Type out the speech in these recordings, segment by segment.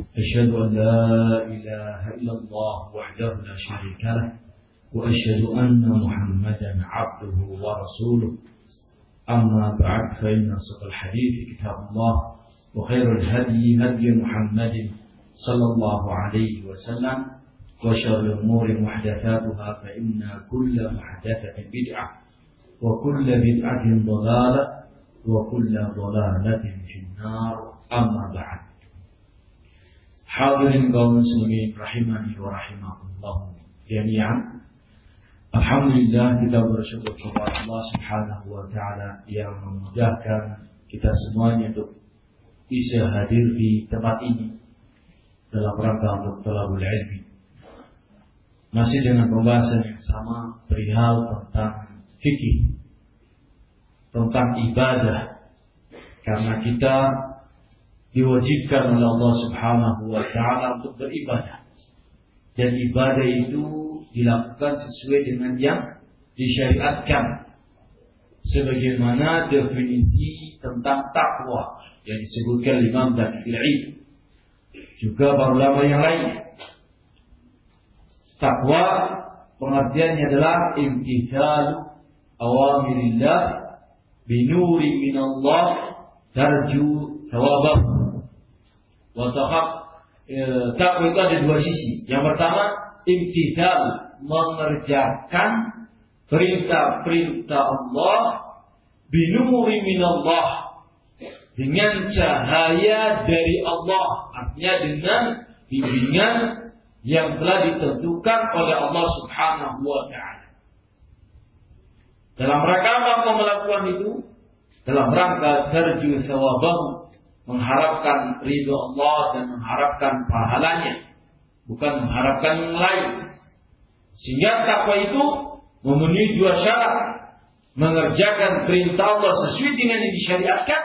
أشهد أن لا إله إلا الله وحده لا شريك له وأشهد أن محمدا عبده ورسوله. أما بعد فإن أصدق الحديث كتاب الله وخير الهدي هدي محمد صلى الله عليه وسلم وشر الأمور محدثاتها فإن كل محدثة بدعة وكل بدعة ضلالة وكل ضلالة في النار. أما بعد Hadirin kaum muslimin rahimani wa rahimakumullah jami'an. Alhamdulillah kita bersyukur kepada Allah Subhanahu wa taala yang memudahkan kita semuanya untuk bisa hadir di tempat ini dalam rangka untuk talabul ilmi. Masih dengan pembahasan yang sama perihal tentang fikih, tentang ibadah. Karena kita diwajibkan oleh Allah Subhanahu wa taala untuk beribadah. Dan ibadah itu dilakukan sesuai dengan yang disyariatkan. Sebagaimana definisi tentang takwa yang disebutkan Imam Daki'i. Juga para ulama yang lain. Takwa pengertiannya adalah imtithalu awamirillah binuri minallah tarju thawabahu Watahak e, takwa itu ada dua sisi. Yang pertama, imtithal mengerjakan perintah-perintah Allah binuri minallah dengan cahaya dari Allah. Artinya dengan bimbingan yang telah ditentukan oleh Allah Subhanahu wa taala. Dalam rangka apa melakukan itu? Dalam rangka terju sawabahu mengharapkan ridho Allah dan mengharapkan pahalanya, bukan mengharapkan yang lain. Sehingga takwa itu memenuhi dua syarat, mengerjakan perintah Allah sesuai dengan yang disyariatkan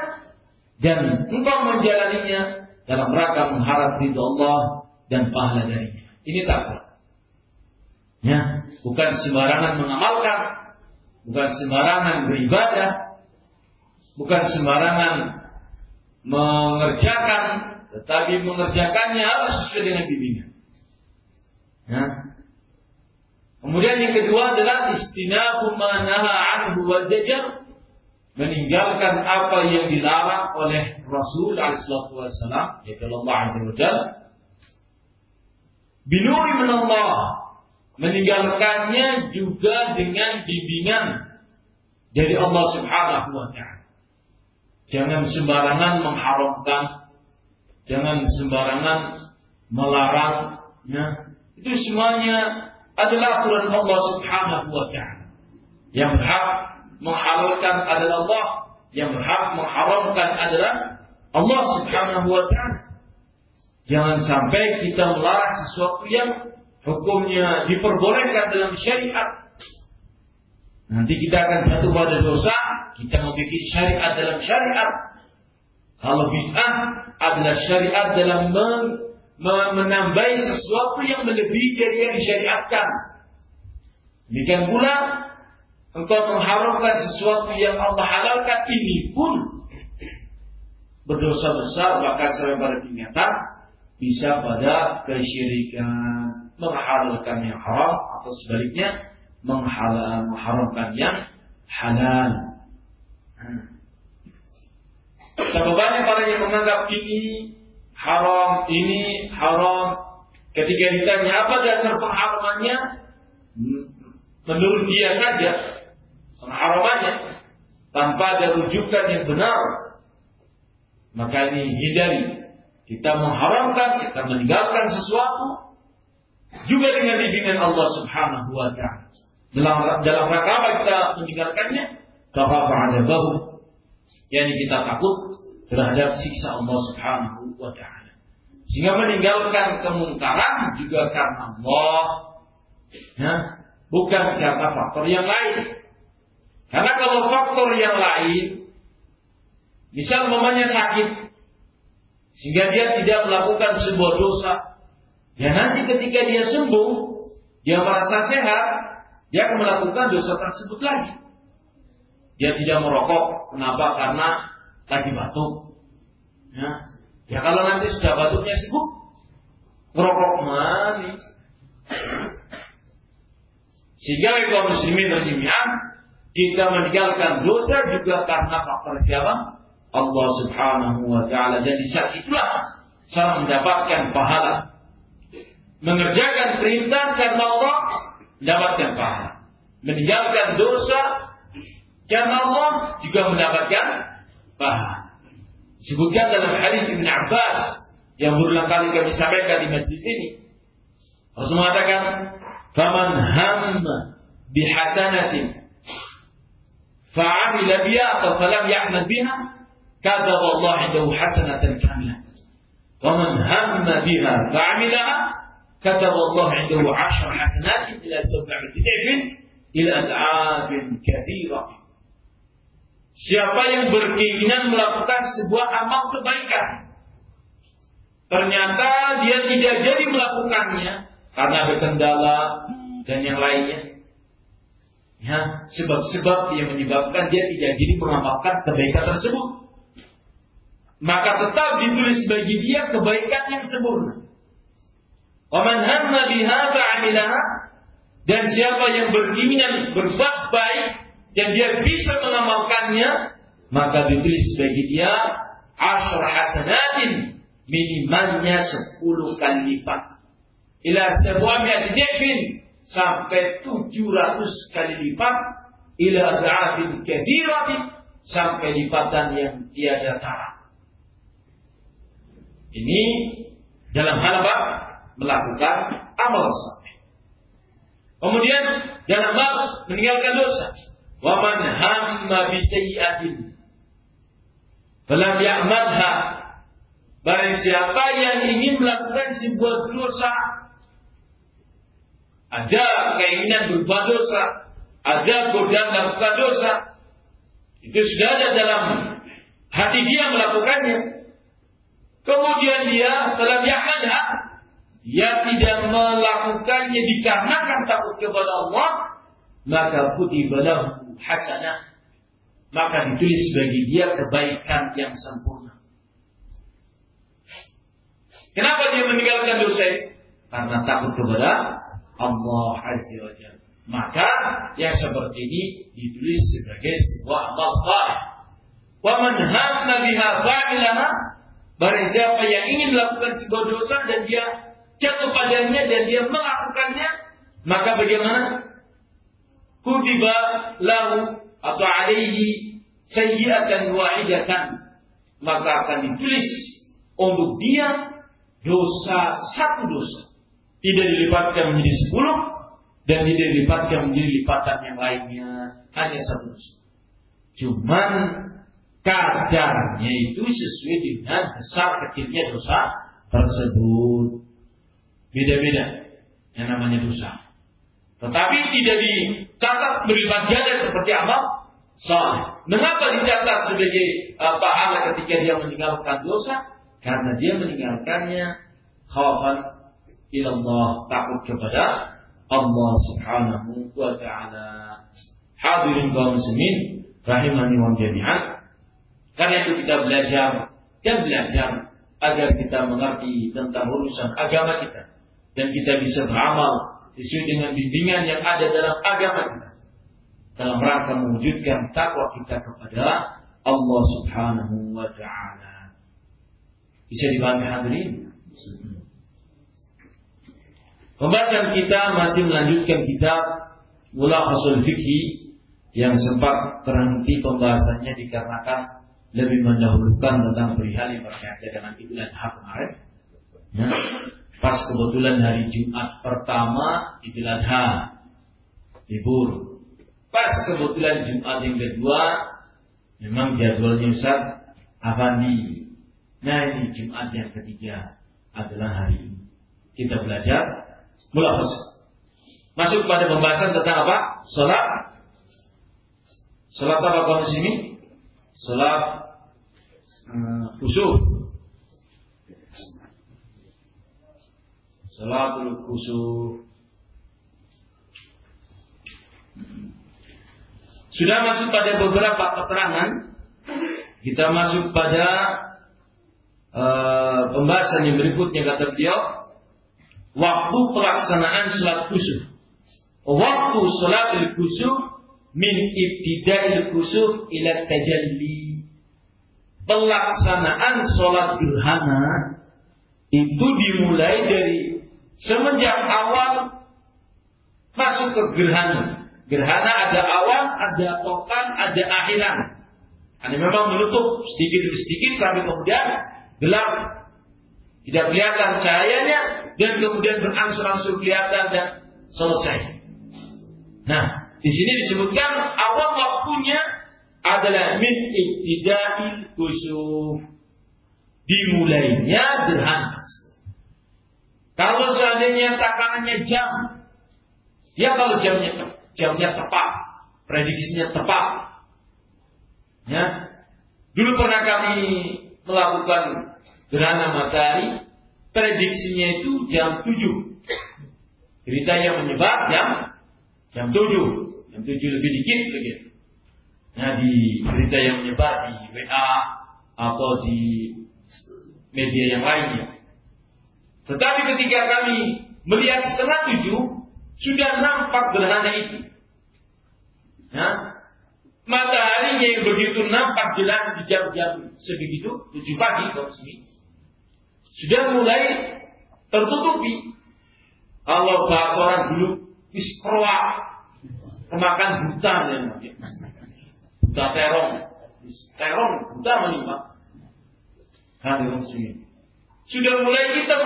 dan engkau menjalaninya dalam rangka mengharap ridho Allah dan pahala darinya. Ini takwa. Ya, bukan sembarangan mengamalkan, bukan sembarangan beribadah, bukan sembarangan mengerjakan, tetapi mengerjakannya harus sesuai dengan bimbingan. Ya. Kemudian yang kedua adalah istinabu manaha anhu wa meninggalkan apa yang dilarang oleh Rasul alaihi wasallam yaitu Allah azza wa binuri Allah meninggalkannya juga dengan bimbingan dari Allah Subhanahu wa taala Jangan sembarangan mengharamkan, jangan sembarangan melarang. Ya. Itu semuanya adalah aturan Allah Subhanahu wa taala. Yang berhak menghalalkan adalah Allah, yang berhak mengharamkan adalah Allah Subhanahu wa taala. Jangan sampai kita melarang sesuatu yang hukumnya diperbolehkan dalam syariat Nanti kita akan jatuh pada dosa, kita membuat syariat dalam syariat. Kalau bid'ah adalah syariat dalam men menambahi sesuatu yang melebihi dari yang disyariatkan. Demikian pula engkau mengharamkan sesuatu yang Allah halalkan ini pun berdosa besar bahkan sampai pada tingkatan bisa pada kesyirikan menghalalkan yang haram atau sebaliknya mengharamkan yang halal. Betapa banyak orang yang menganggap ini haram, ini haram. Ketika ditanya apa dasar pengharamannya, menurut dia saja pengharamannya tanpa ada rujukan yang benar. Maka ini hindari. Kita mengharamkan, kita meninggalkan sesuatu juga dengan bimbingan Allah Subhanahu wa taala. Dalam, dalam rangka apa kita meninggalkannya? ada bahu. Yani kita takut terhadap siksa Allah Subhanahu wa taala. Sehingga meninggalkan kemungkaran juga karena Allah Ya, bukan karena faktor yang lain. Karena kalau faktor yang lain, misal mamanya sakit, sehingga dia tidak melakukan sebuah dosa, ya nanti ketika dia sembuh, dia merasa sehat, dia melakukan dosa tersebut lagi. Dia tidak merokok, kenapa? Karena lagi batuk. Ya, ya kalau nanti sudah batuknya sembuh, merokok manis. Sehingga kaum muslimin dan kita meninggalkan dosa juga karena faktor siapa? Allah Subhanahu wa taala dan di saat itulah saya mendapatkan pahala. Mengerjakan perintah karena Allah mendapatkan pahala. Meninggalkan dosa karena Allah juga mendapatkan pahala. Sebutkan dalam hadis Ibn Abbas yang berulang kali kami sampaikan di masjid ini. Rasul mengatakan, "Faman hamma bihasanatin fa'amil biha atau falam ya'mal biha, kadaba Allah indahu hasanatan kamilah. Faman hamma biha fa'amilaha كتب الله عنده عشر حسنات إلى سبعة ضعف إلى ألعاب كثيرة Siapa yang berkeinginan melakukan sebuah amal kebaikan, ternyata dia tidak jadi melakukannya karena ada kendala dan yang lainnya. Ya, sebab-sebab yang menyebabkan dia tidak jadi mengamalkan kebaikan tersebut. Maka tetap ditulis bagi dia kebaikan yang sempurna. Waman hamma biha fa'amilaha dan siapa yang berkeinginan berbuat baik dan dia bisa mengamalkannya, maka ditulis bagi dia asyar hasanatin minimalnya sepuluh kali lipat. Ila sebuah mi'ati sampai 700 kali lipat ila dha'afin kabiratin sampai lipatan yang tiada tara. Ini dalam hal apa? Melakukan amal saleh. Kemudian dalam hal meninggalkan dosa. Wa man hamma bi sayyi'atin falam ya'malha Barang siapa yang ingin melakukan sebuah dosa ada keinginan berbuat dosa, ada godaan melakukan dosa. Itu sudah ada dalam hati dia melakukannya. Kemudian dia dalam ada, dia tidak melakukannya dikarenakan takut kepada Allah, maka putih lahu hasanah. Maka ditulis bagi dia kebaikan yang sempurna. Kenapa dia meninggalkan dosa? Karena takut kepada Allah Azza wa. Maka yang seperti ini ditulis sebagai sebuah amal saleh. Wa man hamma biha fa'ilaha barang siapa yang ingin melakukan sebuah dosa dan dia jatuh padanya dan dia melakukannya, maka bagaimana? Kutiba lahu atau alaihi sayyi'atan wa'idatan maka akan ditulis untuk dia dosa satu dosa tidak dilipatkan menjadi sepuluh dan tidak dilipatkan menjadi lipatan yang lainnya hanya satu dosa. Cuman kadarnya itu sesuai dengan besar kecilnya dosa tersebut. Beda-beda yang namanya dosa. Tetapi tidak dicatat berlipat ganda seperti amal soleh. Mengapa dicatat sebagai uh, pahala ketika dia meninggalkan dosa? Karena dia meninggalkannya khawfan ilallah takut kepada Allah Subhanahu wa taala. Hadirin kaum muslimin rahimani wa jami'an. Karena itu kita belajar dan belajar agar kita mengerti tentang urusan agama kita dan kita bisa beramal sesuai dengan bimbingan yang ada dalam agama kita dalam rangka mewujudkan takwa kita kepada Allah Subhanahu wa taala. Bisa dipahami hadirin? Pembahasan kita masih melanjutkan kitab Hasul Fikhi yang sempat terhenti pembahasannya dikarenakan lebih mendahulukan tentang perihal yang berkaitan dengan Idul Adha kemarin. Ya. Pas kebetulan hari Jumat pertama Idul Adha libur. Pas kebetulan Jumat yang kedua memang jadwalnya Ustaz Afandi. Nah ini Jumat yang ketiga adalah hari ini. Kita belajar mulahas. masuk pada pembahasan tentang apa? Salat. Salat apa kaum sini? Salat uh, khusyuk. Salatul khusyuk. Sudah masuk pada beberapa keterangan, kita masuk pada uh, pembahasan yang berikutnya kata beliau, waktu pelaksanaan sholat khusyuk. Waktu sholat khusyuk min ibtida'il khusyuk ila tajalli. Pelaksanaan sholat gerhana itu dimulai dari semenjak awal masuk ke gerhana Gerhana ada awal, ada tokan, ada akhiran. Ini memang menutup sedikit demi sedikit sampai kemudian gelap. Tidak kelihatan cahayanya dan kemudian berangsur-angsur kelihatan dan selesai. Nah, di sini disebutkan awal waktunya adalah min ibtida'il kusuf. Dimulainya gerhana. Kalau seandainya takarannya jam, ya kalau jamnya jamnya tepat, prediksinya tepat. Ya. Dulu pernah kami melakukan gerhana matahari, prediksinya itu jam 7. Berita yang menyebar jam jam 7. Jam 7 lebih dikit begitu. Nah, di berita yang menyebar di WA atau di media yang lainnya. Tetapi ketika kami melihat setengah tujuh, sudah nampak gerhana itu. Ya. Matahari yang begitu nampak jelas di jam-jam sebegitu, tujuh pagi kalau sini, sudah mulai tertutupi. Kalau bahasa orang dulu, isproa, kemakan buta ya buta terong, terong buta menimpa. Hadir sini. Sudah mulai hitam.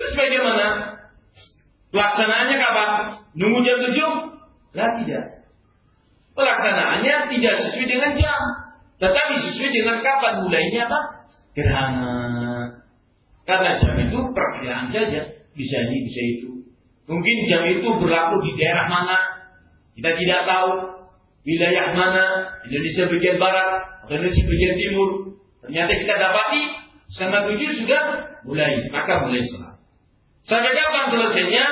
Terus bagaimana? Pelaksanaannya kapan? Nunggu jam tujuh? Lah tidak. Pelaksanaannya tidak sesuai dengan jam, tetapi sesuai dengan kapan mulainya apa? Gerhana. Karena jam itu perkiraan saja, bisa ini, bisa itu. Mungkin jam itu berlaku di daerah mana, kita tidak tahu. Wilayah mana, Indonesia bagian barat, atau Indonesia bagian timur. Ternyata kita dapati setengah tujuh sudah mulai, maka mulai sholat. Sampai kapan selesainya?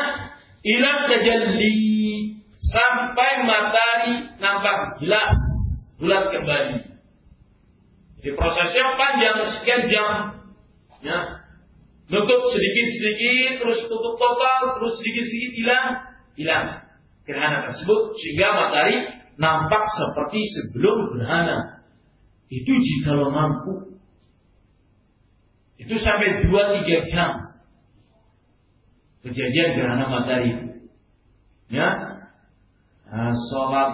Ilang tajalli sampai matahari nampak jelas bulat kembali. Jadi prosesnya panjang sekian jam. Ya. Nutup sedikit-sedikit, terus tutup total, terus sedikit-sedikit hilang, hilang gerhana tersebut sehingga matahari nampak seperti sebelum gerhana. Itu jika lo mampu. Itu sampai 2-3 jam kejadian gerhana matahari. Ya, Nah, sholat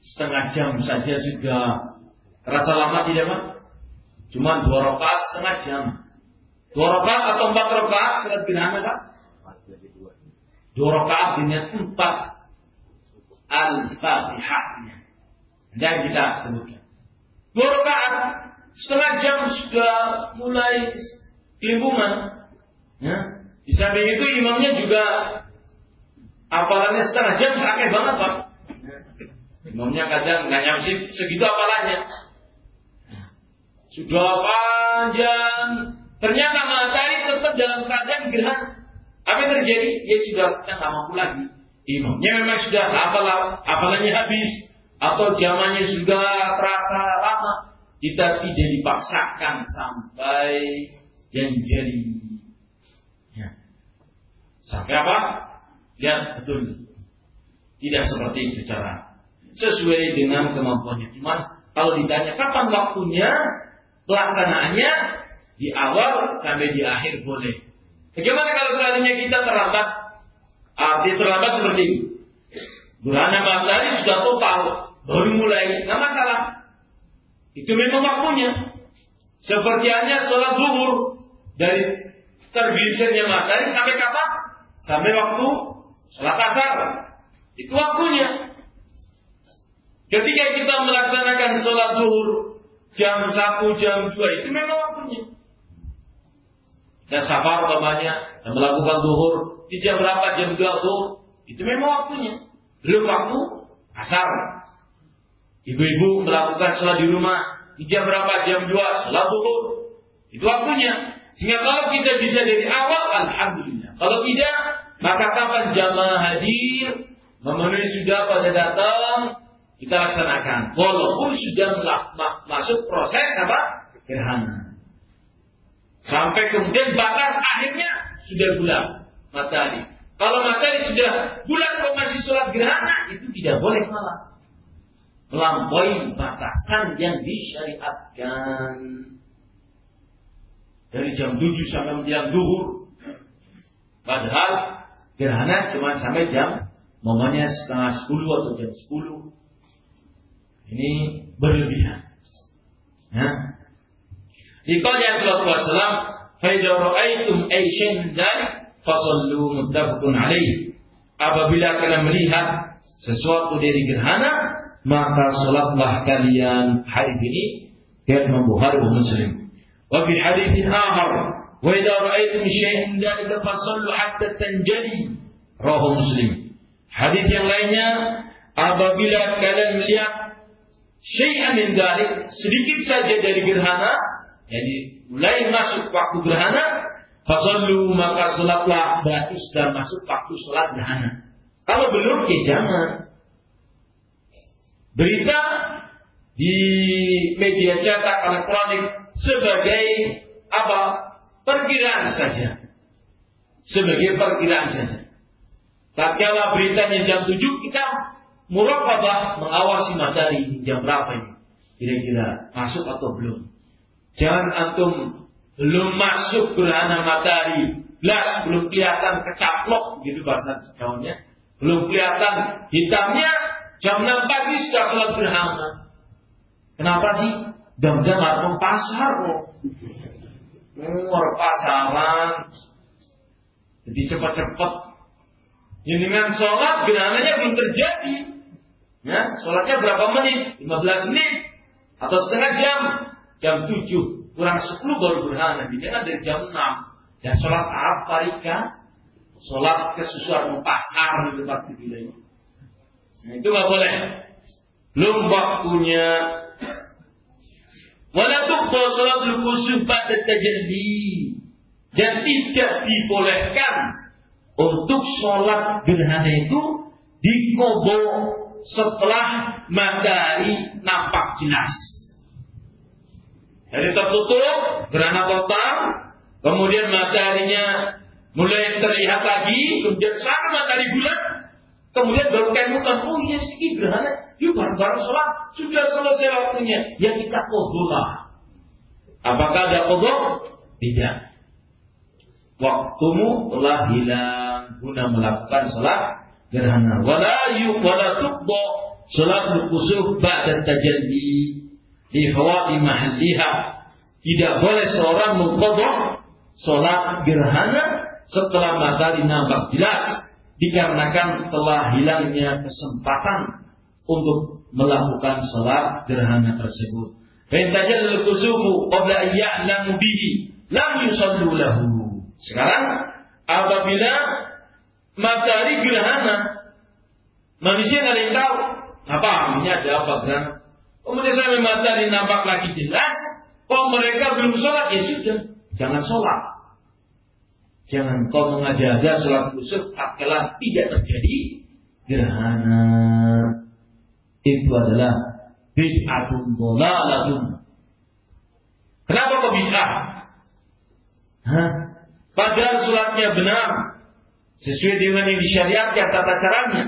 setengah jam saja sudah terasa lama tidak pak? Cuma dua rakaat setengah jam. Dua rakaat atau empat rakaat sholat gerhana pak? Dua rakaat dengan empat al-fatihahnya. Dan kita sebutkan. Dua rakaat setengah jam sudah mulai kelimpungan. Ya. Di samping itu imamnya juga Apalannya setengah jam sakit banget pak. Imamnya kadang nggak nyamsi segitu apalanya. Sudah panjang. Ternyata matahari tetap dalam keadaan gerhana. Apa yang terjadi? Ya sudah kita nggak mampu lagi. Imamnya memang sudah apal apalanya habis atau zamannya sudah terasa lama. Kita tidak dipaksakan sampai. Ya. Sampai apa? Ya betul. Tidak seperti itu cara. Sesuai dengan kemampuannya. Cuma kalau ditanya kapan waktunya, pelaksanaannya di awal sampai di akhir boleh. Bagaimana kalau seandainya kita terlambat? Arti terlambat seperti ini. Gerhana matahari sudah total, baru mulai, nggak masalah. Itu memang waktunya. Seperti hanya sholat zuhur dari terbinsirnya matahari sampai kapan? Sampai waktu Sholat asar. Itu waktunya. Ketika kita melaksanakan sholat zuhur jam 1, jam 2 itu memang waktunya. Dan safar umpamanya dan melakukan zuhur di jam berapa jam 2 zuhur Itu memang waktunya. Belum waktu asar. Ibu-ibu melakukan sholat di rumah. Jam berapa? Jam 2. Sholat duhur. Itu waktunya. Sehingga kalau kita bisa dari awal, Alhamdulillah. Kalau tidak, maka kapan jamaah hadir, memenuhi sudah pada datang, kita laksanakan. Walaupun sudah masuk proses apa? Gerhana. Sampai kemudian batas akhirnya sudah bulan matahari. Kalau matahari sudah bulan kok masih sholat gerhana, itu tidak boleh malah. Melampaui batasan yang disyariatkan. Dari jam 7 sampai menjelang duhur. Padahal gerhana cuma sampai jam momennya setengah 10 atau jam 10. Ini berlebihan. Ya. Dikala Rasulullah SAW, "Faidha ra'aitum ay shay'in dzalik fasallu muttafaqun alaih." Apabila kalian melihat sesuatu dari gerhana, maka salatlah kalian hari ini dan wa Muslim. Wa fi haditsin akhar, "Wa idza ra'aitum shay'in dzalika fasallu hatta tanjali." Rawahu Muslim. Hadis yang lainnya, apabila kalian melihat syai'an min dzalik, sedikit saja dari gerhana, jadi mulai masuk waktu gerhana, fasallu maka salatlah berarti sudah masuk waktu salat gerhana. Kalau belum ya jangan. Berita di media cetak elektronik sebagai apa? Perkiraan saja. Sebagai perkiraan saja. Tatkala beritanya jam 7 kita muraqabah mengawasi matahari jam berapa ini. Kira-kira masuk atau belum. Jangan antum belum masuk gerhana matahari, belas belum kelihatan kecaplok gitu bahasa kawannya. Belum kelihatan hitamnya, jam 6 pagi sudah sholat gerhana. Kenapa sih? Jam-jam pasar kok. Ngor pasaran. Jadi cepat-cepat. Ini dengan sholat gerhananya belum terjadi. Ya, sholatnya berapa menit? 15 menit atau setengah jam jam 7 kurang 10 baru berhana jangan dari jam 6 dan sholat apa Rika sholat kesusuan pasar di tempat ini nah, itu nggak boleh belum waktunya wala tuqba sholat kusuf pada tajalli dan tidak dibolehkan untuk sholat gerhana itu dikobo setelah matahari nampak jelas. Jadi tertutup, gerhana total, kemudian mataharinya mulai terlihat lagi, kemudian sama matahari bulan, kemudian baru kemukan, oh iya sih gerhana, yuk bareng-bareng sholat, sudah selesai waktunya, ya kita kodolah. Apakah ada kodok? Tidak. Waktumu telah hilang guna melakukan sholat gerhana. Wala yuk wala tukbo sholat kusuf ba'da tajalli di fawati mahalliha. Tidak boleh seorang mengkodok sholat gerhana setelah matahari nampak jelas dikarenakan telah hilangnya kesempatan untuk melakukan sholat gerhana tersebut. Fa'intajal kusufu qabla ya'lamu bihi lam yusallu lahu. Sekarang apabila matahari gerhana manusia nggak ada yang tahu apa ini ada apa gerhana Kemudian saya matahari nampak lagi jelas. Kok mereka belum sholat? Ya sudah. Jangan sholat. Jangan kau mengajak sholat khusus tatkala tidak terjadi gerhana. Itu adalah bid'atun dhalalatun. Kenapa kok bid'ah? Hah? Padahal sholatnya benar. Sesuai dengan yang disyariatkan tata caranya.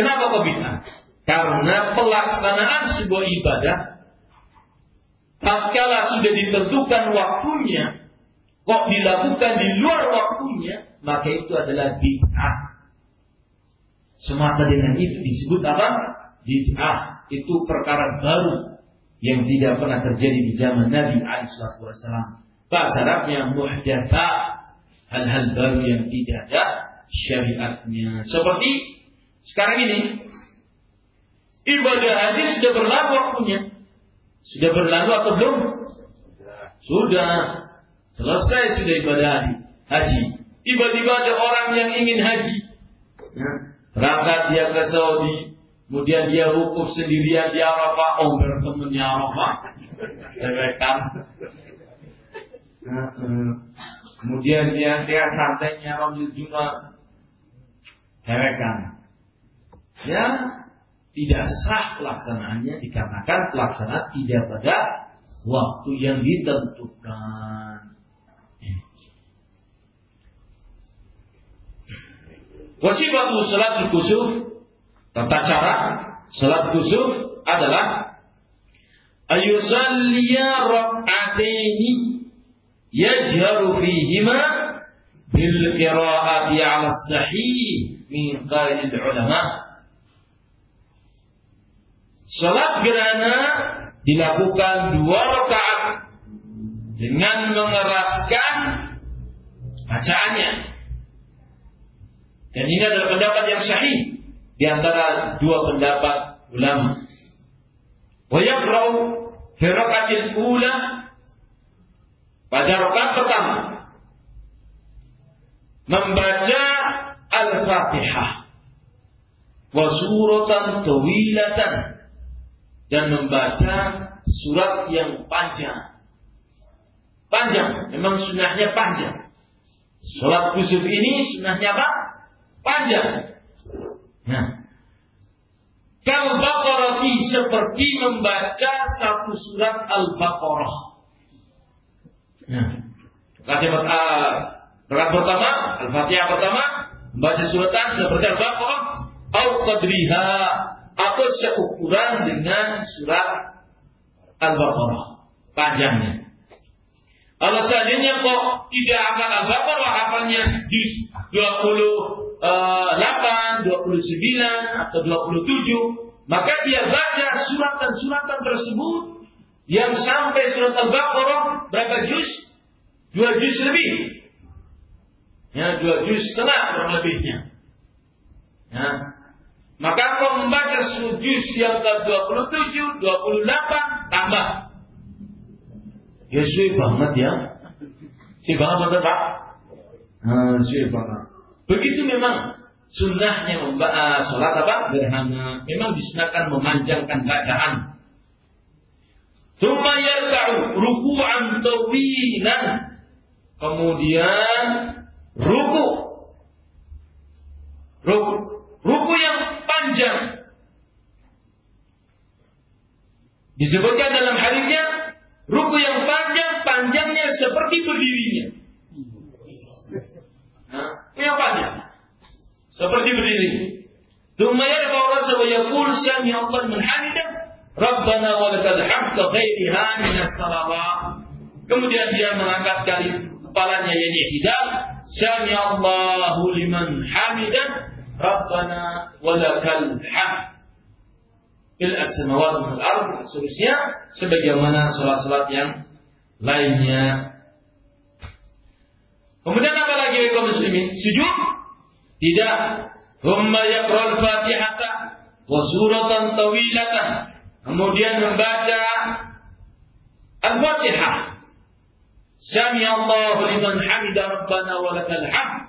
Kenapa kok bid'ah? Karena pelaksanaan sebuah ibadah tatkala sudah ditentukan waktunya kok dilakukan di luar waktunya maka itu adalah bid'ah. Semata dengan itu disebut apa? Bid'ah. Itu perkara baru yang tidak pernah terjadi di zaman Nabi alaihi wasallam. Bahasa Arabnya muhdatsa, hal-hal baru yang tidak ada syariatnya. Seperti sekarang ini Ibadah haji sudah berlalu waktunya. Sudah berlalu atau belum? Sudah. Selesai sudah ibadah haji. Haji. Tiba-tiba ada orang yang ingin haji. Ya. Berangkat dia ke Saudi, kemudian dia wukuf sendirian di Arafah, oh bertemunya Arafah, dewekan. Kemudian dia dia santainya Ramil Jumat, dewekan. Ya, tidak sah pelaksanaannya dikarenakan pelaksanaan tidak pada waktu yang ditentukan. Wasifatu salat kusuf tata cara salat kusuf adalah ayusalliya rak'ataini yajharu fihima bil qira'ati 'ala sahih min qail ulama Salat gerhana dilakukan dua rakaat dengan mengeraskan bacaannya. Dan ini adalah pendapat yang sahih di antara dua pendapat ulama. Wa yaqra'u fi rakaatil ula pada rakaat pertama membaca Al-Fatihah wa suratan tawilatan dan membaca surat yang panjang. Panjang, memang sunnahnya panjang. Surat kusuf ini sunnahnya apa? Panjang. Nah, Kal-Baqarah seperti membaca satu surat Al-Baqarah. Nah, kalimat uh, pertama, Al-Fatihah pertama, membaca suratan seperti Al-Baqarah, au qadriha atau seukuran dengan surat Al-Baqarah panjangnya. Kalau seandainya kok tidak hafal Al-Baqarah, hafalnya di 28, 29 atau 27, maka dia baca suratan-suratan tersebut yang sampai surat Al-Baqarah berapa juz? Dua juz lebih. Ya, dua juz setengah kurang lebihnya. Ya, maka kau membaca sujud yang ke-27, 28, tambah. Ya suwe banget ya. Suwe banget Pak? Suwe banget. Begitu memang sunnahnya uh, sholat apa? Gerhana. Memang disunahkan memanjangkan bacaan. Thumma yarka'u ruku'an tawilan. Kemudian ruku. Ruku. Ruku yang panjang. Disebutkan dalam hadisnya ruku yang panjang, panjangnya seperti berdirinya. Nah, yang panjang. Seperti berdiri. Dumayar bawa ra'sa wa yaqul sami Allah min hamidah. Rabbana wa lakal hamdu ghairi haminas salawat. Kemudian dia mengangkat kali kepalanya yaitu tidak sami ya Allahu liman hamidah. Rabbana wa lakal hamd. Bil as-samawati wal ard seterusnya sebagaimana salat-salat yang lainnya. Kemudian apa lagi kaum muslimin? Sujud tidak. Humma yaqra'ul Fatihata wa suratan tawilatan. Kemudian membaca Al-Fatihah. Sami Allahu liman hamida rabbana wa lakal hamd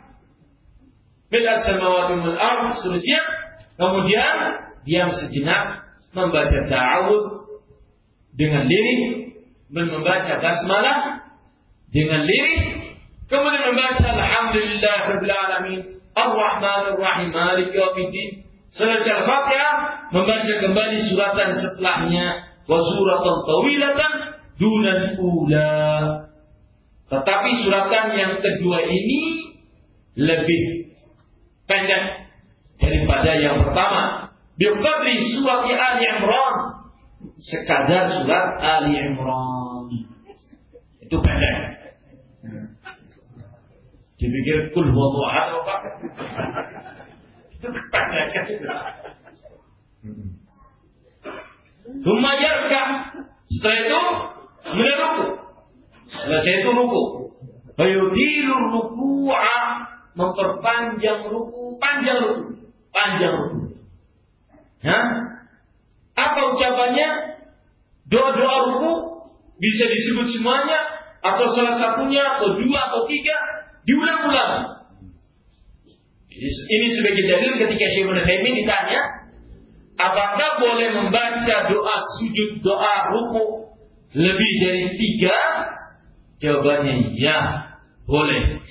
Bila samawati wal ard seterusnya. Kemudian diam sejenak membaca ta'awud dengan lirik, membaca basmalah dengan lirik, kemudian membaca alhamdulillah rabbil alamin, ar-rahman ar-rahim, malik yaumiddin. Selesai Al-Fatihah, membaca kembali suratan setelahnya, wa suratan tawilatan dunan ula. Tetapi suratan yang kedua ini lebih pendek daripada yang pertama. Biqadri surat Ali Imran. Sekadar surat Ali Imran. Itu pendek. Dipikir kul huwa ahad apa? Itu pendek. Thumma yarka. Setelah itu kemudian ruku. Selesai itu ruku. Fayudilu ruku'a memperpanjang ruku, panjang ruku, panjang ruku. Ya? Apa ucapannya? Doa-doa ruku bisa disebut semuanya atau salah satunya atau dua atau tiga diulang-ulang. Ini sebagai dalil ketika Syekh Ibnu ditanya, apakah boleh membaca doa sujud, doa ruku lebih dari tiga? Jawabannya ya, boleh.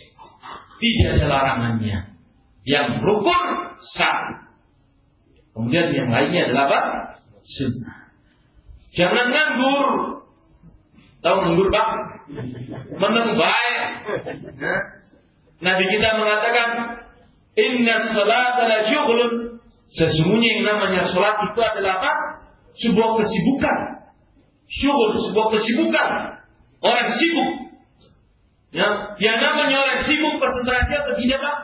Tidak ada larangannya. Yang rukun satu. Kemudian yang lainnya adalah apa? Sunnah. Jangan nganggur. Tahu nganggur pak? Nah, Nabi kita mengatakan, Inna salat adalah syughlun. Sesungguhnya yang namanya salat itu adalah apa? Sebuah kesibukan. Syughul, sebuah kesibukan. Orang sibuk. Ya, yang namanya orang sibuk konsentrasi atau tidak pak?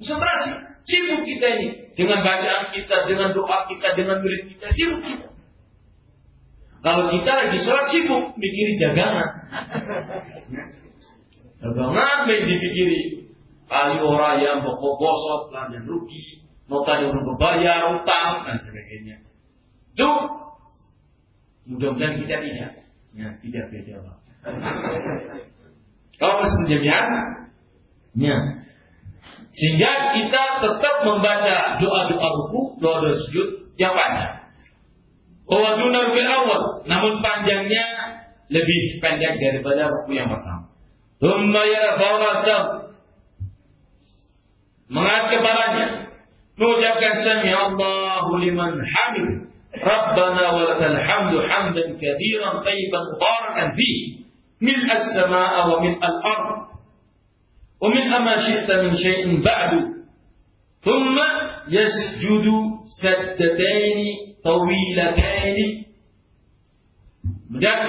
Konsentrasi. Sibuk kita ini. Dengan bacaan kita, dengan doa kita, dengan murid kita. Sibuk kita. Kalau kita lagi sholat sibuk mikirin dagangan. dagangan main dipikiri. Kali orang yang pokok bosot, dan rugi, tanya untuk berbayar, utang, dan sebagainya. Itu mudah-mudahan kita tidak. Ya, tidak beda. Kalau masih demikian, ya. Sehingga kita tetap membaca doa-doa ruku, doa-doa sujud yang panjang. Waduna fil awal, namun panjangnya lebih pendek daripada ruku yang pertama. Thumma yarfa'u ra'sahu. Mengangkat kepalanya. Mengucapkan sami Allahu liman hamid. Rabbana wa lakal hamdu hamdan katsiran tayyiban mubarakan fihi. ملء السماء وملء الأرض وملء ما شئت من شيء بعد ثم يسجد سجدتين tawilataini. Kemudian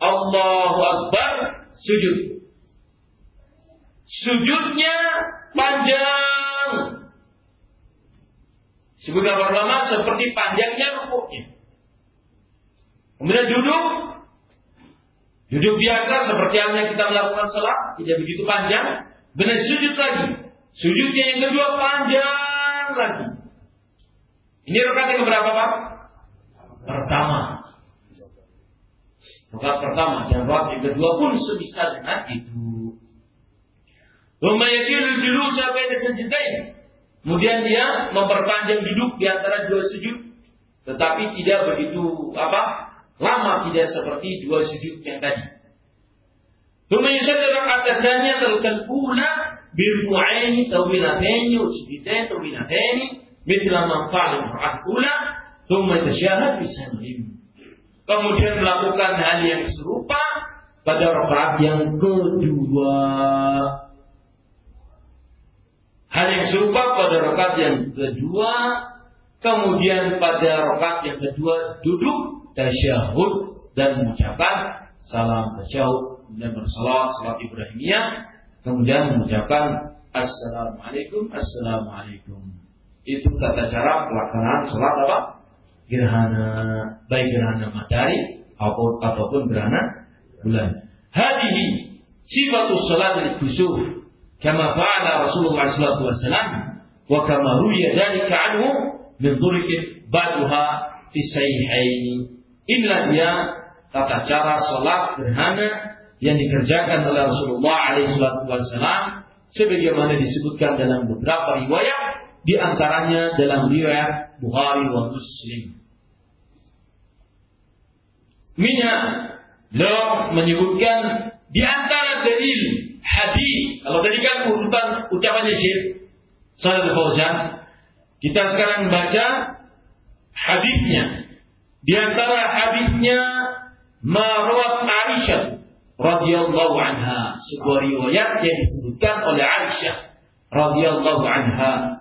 Allahu Akbar sujud. Sujudnya panjang. Para ulama seperti panjangnya rukuknya. Kemudian duduk. Duduk biasa seperti yang kita melakukan salat, tidak begitu panjang. Benar sujud lagi. Sujudnya yang kedua panjang lagi. Ini rakaat yang berapa Pak? Pertama. Rakaat pertama dan rakaat yang kedua pun semisal dengan itu. Lumayakilul julus sampai ke. Kemudian dia memperpanjang duduk di antara dua sujud. Tetapi tidak begitu apa lama tidak seperti dua sujud yang tadi. Lumayyusalli raka'atatannya al-ula birru'aini tawilataini wa sujudataini tawilataini mithla ma fa'ala raka'at ula thumma bisa. Kemudian melakukan hal yang serupa pada rakaat yang kedua hal yang serupa pada rakaat yang kedua kemudian pada rakaat yang kedua duduk tasyahud dan mengucapkan salam tasyahud kemudian bersalat salat Ibrahimiyah kemudian mengucapkan assalamualaikum assalamualaikum itu tata cara pelaksanaan sholat apa? Gerhana, baik gerhana matahari ataupun, gerhana bulan. Hadihi sifatu sholat al-kusuf kama fa'ala Rasulullah sallallahu alaihi wasallam wa kama ruya dzalika anhu min dhurrikin baduha fi sahihain. Inilah dia tata cara sholat gerhana yang dikerjakan oleh Rasulullah alaihi wasallam sebagaimana disebutkan dalam beberapa riwayat di antaranya dalam riwayat Bukhari wa Muslim. Minha beliau menyebutkan di antara dalil hadis. Kalau tadi kan urutan ucapannya Syekh Salih Fauzan, kita sekarang baca hadisnya. Di antara hadisnya Marwat Aisyah radhiyallahu anha, sebuah riwayat yang disebutkan oleh Aisyah radhiyallahu anha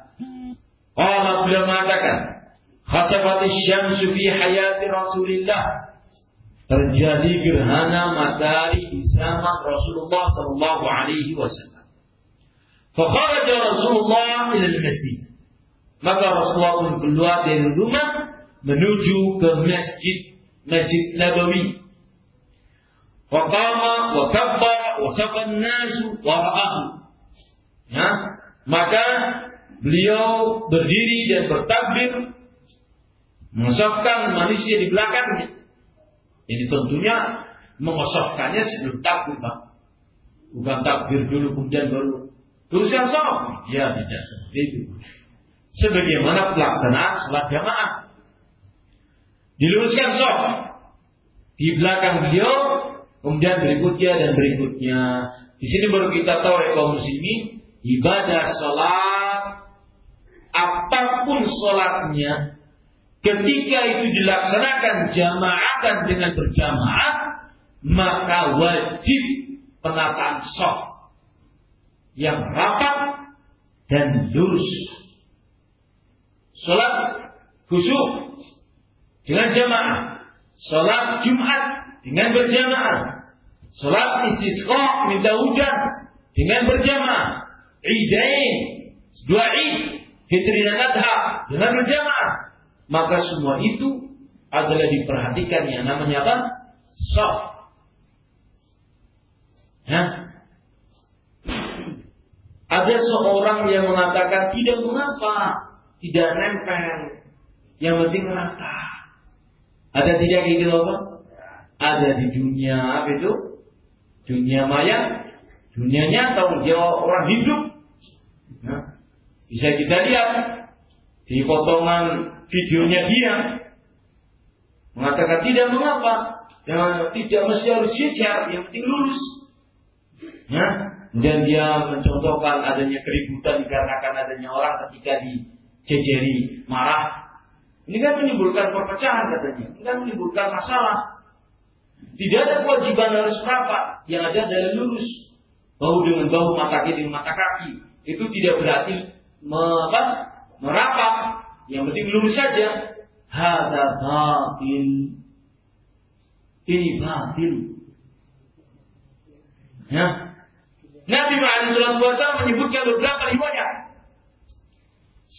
Allah beliau mengatakan, Khasafati syamsu fi hayati Rasulillah. Terjadi gerhana matahari di zaman Rasulullah sallallahu alaihi wasallam. Fakharaja Rasulullah ila masjid. Maka Rasulullah pun keluar dari rumah menuju ke masjid Masjid Nabawi. Faqama wa kabbara wa safa an-nasu wara'ahu. Ya, maka beliau berdiri dan bertakbir mengosokkan manusia di belakangnya. Ini tentunya mengosokkannya sebelum takbir, Pak. Bukan takbir dulu kemudian baru Luruskan sholat. Ya tidak seperti itu. Sebagaimana pelaksanaan sholat jamaah. Diluruskan sholat. Di belakang beliau, kemudian berikutnya dan berikutnya. Di sini baru kita tahu ya kaum muslimin, ibadah sholat, apa pun sholatnya, ketika itu dilaksanakan jamaah dan dengan berjamaah, maka wajib penataan sholat yang rapat dan lurus. Salat khusyuk dengan jamaah. Salat Jumat dengan berjamaah. Salat istisqa minta hujan dengan berjamaah. Idain, dua id, fitri dan adha dengan berjamaah. Maka semua itu adalah diperhatikan yang namanya apa? Saf. Ya, ada seorang yang mengatakan tidak mengapa, tidak nempel, yang penting rata. Ada tidak kayak gitu apa? Ada di dunia apa itu? Dunia maya, dunia nyata, dia orang hidup. Nah, bisa kita lihat di potongan videonya dia mengatakan tidak mengapa, yang tidak mesti harus sejar, yang penting lurus. Nah, dan dia mencontohkan adanya keributan dikarenakan adanya orang ketika diceceri marah. Ini kan menimbulkan perpecahan katanya. Ini kan menimbulkan masalah. Tidak ada kewajiban harus rapat. Yang ada adalah lurus. Bahu dengan bahu, mata kaki dengan mata kaki. Itu tidak berarti merapat. Yang penting lurus saja. Hada batil. Ini batil. Ya, Nabi Muhammad SAW menyebutkan beberapa riwayat.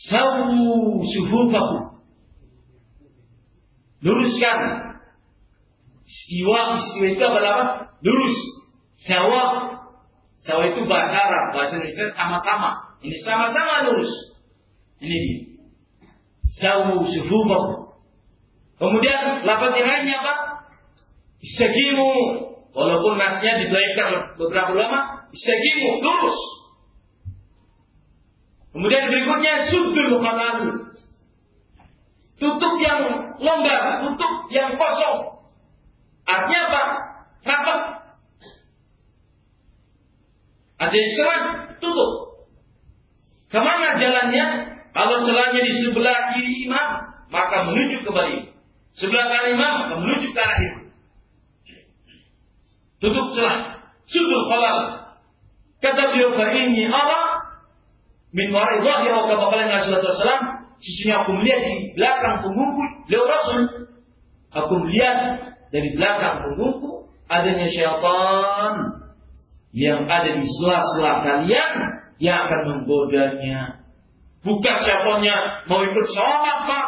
Sawu sufufaku. Luruskan. Istiwa, istiwa itu apa? Lurus. Sawa. Sawa itu bahasa Arab. Bahasa Indonesia sama-sama. Ini sama-sama lurus. Ini dia. Sawu sufufaku. Kemudian lapan yang lainnya apa? Segimu. Walaupun nasnya dibelaikan beberapa ulama, Istaqimu, lurus. Kemudian berikutnya sudul halal. Tutup yang longgar, tutup yang kosong. Artinya apa? Rapat. Ada yang celah, tutup. Ke mana jalannya? Kalau celahnya di sebelah kiri imam, maka menuju ke balik. Sebelah kanan imam, maka menuju ke arah itu. Tutup celah. Sudul halal. Kata beliau, ini Allah min warai zahir wa sallallahu alaihi wasallam, sesungguhnya aku melihat di belakang punggungku beliau Rasul. Aku melihat dari belakang punggungku adanya syaitan yang ada di sela-sela kalian yang akan menggodanya. Bukan syaitannya mau ikut sholat pak.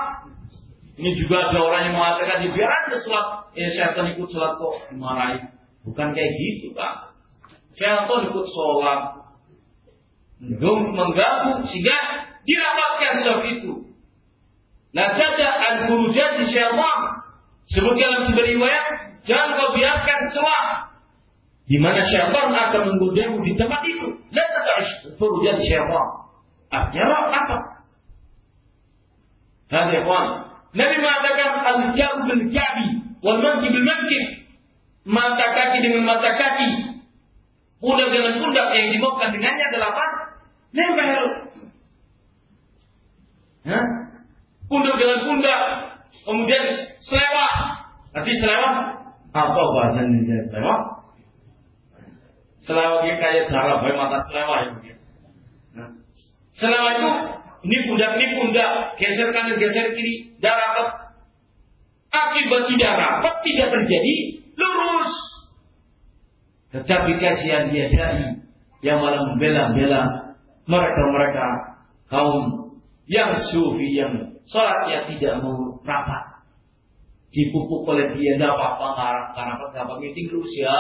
Ini juga ada orang yang mengatakan di biar ada sholat, ya syaitan ikut sholat kok dimarahi. Bukan kayak gitu pak. Syaitan ikut sholat. Menggabung sehingga dirapatkan sholat itu. Nah, tada al-burujat di syaitan. Sebutkan dalam sebuah riwayat, jangan kau biarkan celah di mana syaitan akan menggodamu di tempat itu. La tada'ish furujat syaitan. Artinya apa? Hadi ikhwan. Nabi mengatakan al-jaru bil jabi wal manki bil manki. Mata kaki dengan mata kaki pundak dengan pundak yang dimaukan dengannya adalah apa? Nempel. Ya? Pundak dengan pundak, kemudian selewa. Nanti selewa, apa bahasa Indonesia selewa? Selewa dia kayak darah mata selewa ya. Selewa itu ini pundak ini pundak, geser kanan geser kiri, darah Akibat tidak rapat tidak terjadi lurus. Tetapi kasihan dia dai yang malah membela-bela mereka-mereka kaum yang sufi yang sholatnya tidak mau rapat. Dipupuk oleh dia dapat pengarang karena apa meeting terus ya.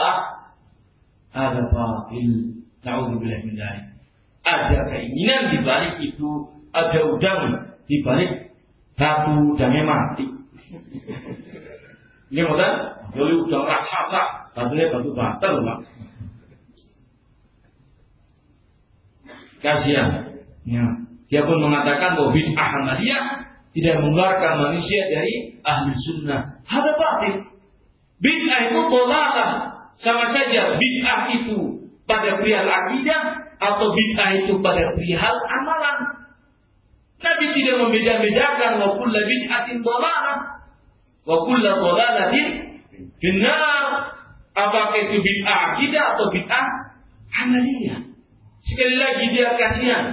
Ada batil. Naudzubillah min Ada keinginan di balik itu, ada udang di balik batu udangnya mati. Ini modal, jadi udang raksasa, batunya batu batal, Pak. kasihan. Ya. Dia pun mengatakan bahwa bid'ah Ahmadiyah tidak mengeluarkan manusia dari ahli sunnah. Ada batin. Bid'ah itu dolalah. Sama saja bid'ah itu pada perihal akidah atau bid'ah itu pada perihal amalan. Nabi tidak membeda-bedakan wa kulla bid'atin dolalah wa kulla dolalatin benar. Apakah itu bid'ah akidah atau bid'ah amaliyah? Sekali lagi dia kasihan.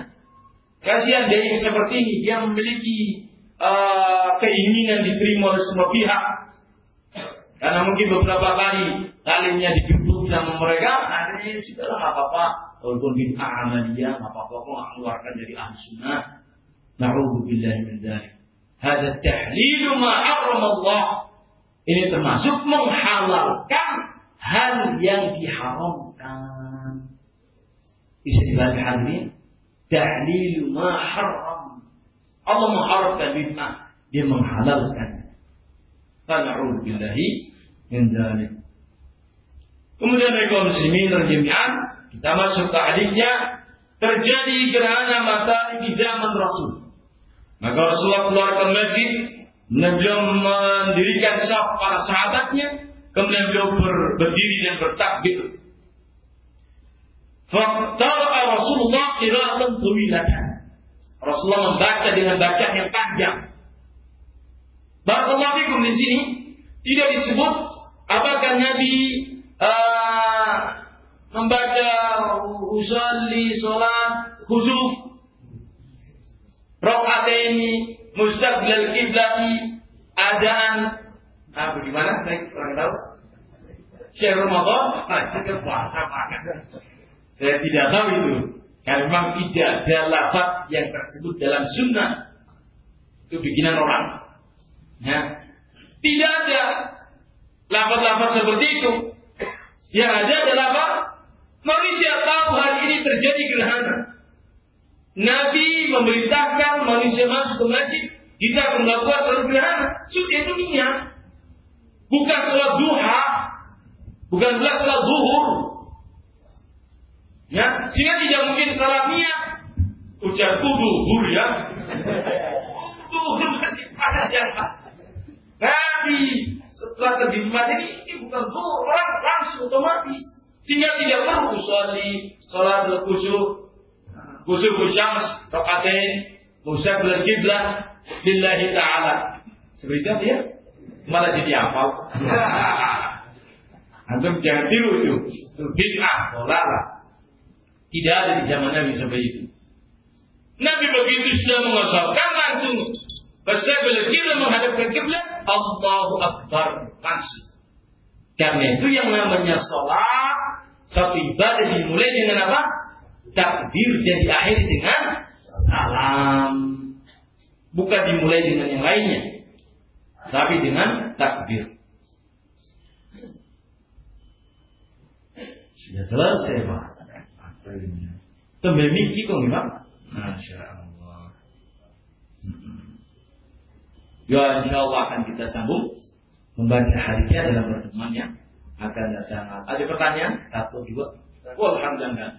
Kasihan dia yang seperti ini. Dia memiliki uh, keinginan diterima oleh semua pihak. Karena mungkin beberapa kali kalinya digebuk sama mereka, akhirnya sudah nggak apa-apa. Walaupun bid'ah amaliyah, nggak apa-apa kok nggak keluarkan dari ahli sunnah. Na'udzubillahi min dzalik. Hada tahlilu ma Allah. Ini termasuk menghalalkan hal yang diharamkan. Bisa hal ini. Tahlilu ma haram. Allah mengharamkan bid'ah. Dia menghalalkan. Fana'udhu billahi min. Kemudian kaum muslimin jami'an kita masuk ke hadisnya terjadi gerhana matahari di zaman Rasul. Maka Rasulullah keluarkan masjid, kemudian beliau mendirikan saf para sahabatnya, kemudian beliau ber, berdiri dan bertakbir. Faktara Rasulullah qira'atan tuwilatan. Rasulullah membaca dengan bacaan yang panjang. Barakallahu fikum di sini tidak disebut apakah Nabi membaca usalli salat khusyuk. Ini mustaqbil kiblati adaan. Ah bagaimana? Saya kurang tahu. Syekh Ramadan? Nah itu puasa banget saya tidak tahu itu. Karena memang tidak ada lafaz yang tersebut dalam sunnah. Itu bikinan orang. Ya. Tidak ada lafaz-lafaz seperti itu. Yang ada adalah apa manusia tahu hari ini terjadi gerhana Nabi memerintahkan manusia masuk ke masjid, kita melakukan sholat gerhana. Sudah itu niat. Bukan sholat duha, bukan pula sholat zuhur. Ya, sehingga tidak mungkin salah niat. Ucap duhur ya. Duhur masih pada siapa? Nabi setelah terjadi ini, ini bukan zuhur, orang langsung otomatis. Sehingga tidak perlu sholat sholat khusyuk Kusuf syams rakatain mustaqbil kiblat lillahi taala. Seperti itu ya? Malah jadi hafal. Antum jangan tiru itu. Itu bid'ah. Tidak ada di zaman Nabi seperti itu. Nabi begitu sudah mengosokkan langsung kiblat menghadap ke kiblat Allahu Akbar langsung. Karena itu yang namanya sholat satu ibadah dimulai dengan apa? takbir dan diakhiri dengan salam. Bukan dimulai dengan yang lainnya. Tapi dengan takbir. Sudah selesai Pak. Tembe miki kok Pak? Masya Allah. Ya insya Allah akan kita sambung membaca harinya dalam pertemuan yang akan datang. Ada pertanyaan? Satu, dua. Alhamdulillah.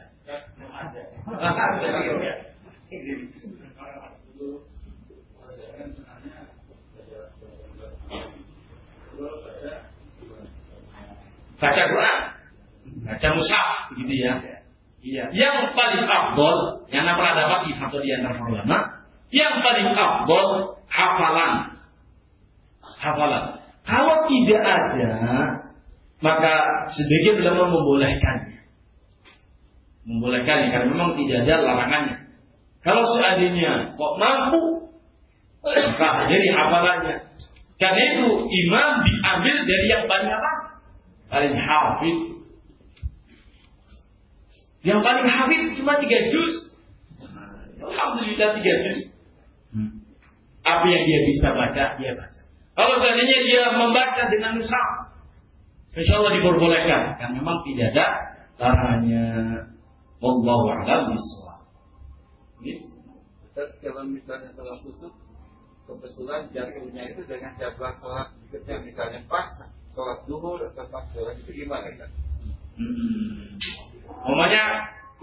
Baca Quran, baca mushaf, begitu ya. Iya. Yang paling afdol, yang pernah dapat di satu di antara ulama, yang paling afdol hafalan. Hafalan. Kalau tidak ada, maka sebagian ulama membolehkan membolehkan karena memang tidak ada larangannya. Kalau seandainya kok mampu, maka jadi hafalannya. Karena itu imam diambil dari yang paling apa? Paling hafid. Yang paling hafid cuma tiga juz. Alhamdulillah tiga juz. Hmm. Apa yang dia bisa baca, dia baca. Kalau seandainya dia membaca dengan mushaf, insya Allah diperbolehkan. Karena memang tidak ada larangannya. Wallahu a'lam bishawab. Ustaz, kalau misalnya sholat khusus, kebetulan jatuhnya itu dengan jadwal sholat berikutnya, misalnya pas sholat duhur atau pas sholat itu gimana kan? Hmm. Umumnya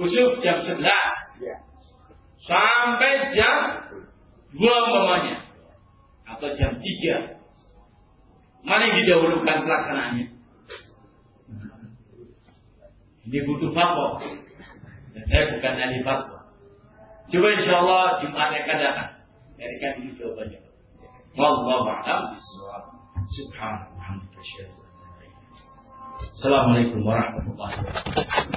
khusus jam 11. Ya. sampai jam 2 umpamanya atau jam 3. Mana yang didahulukan pelaksanaannya? Ini butuh fatwa. Dan saya bukan ahli fatwa. Coba insya Allah Jumat yang akan datang. Carikan itu jawabannya. Wallahu a'lam bishawab. Subhanallah. Assalamualaikum warahmatullahi wabarakatuh.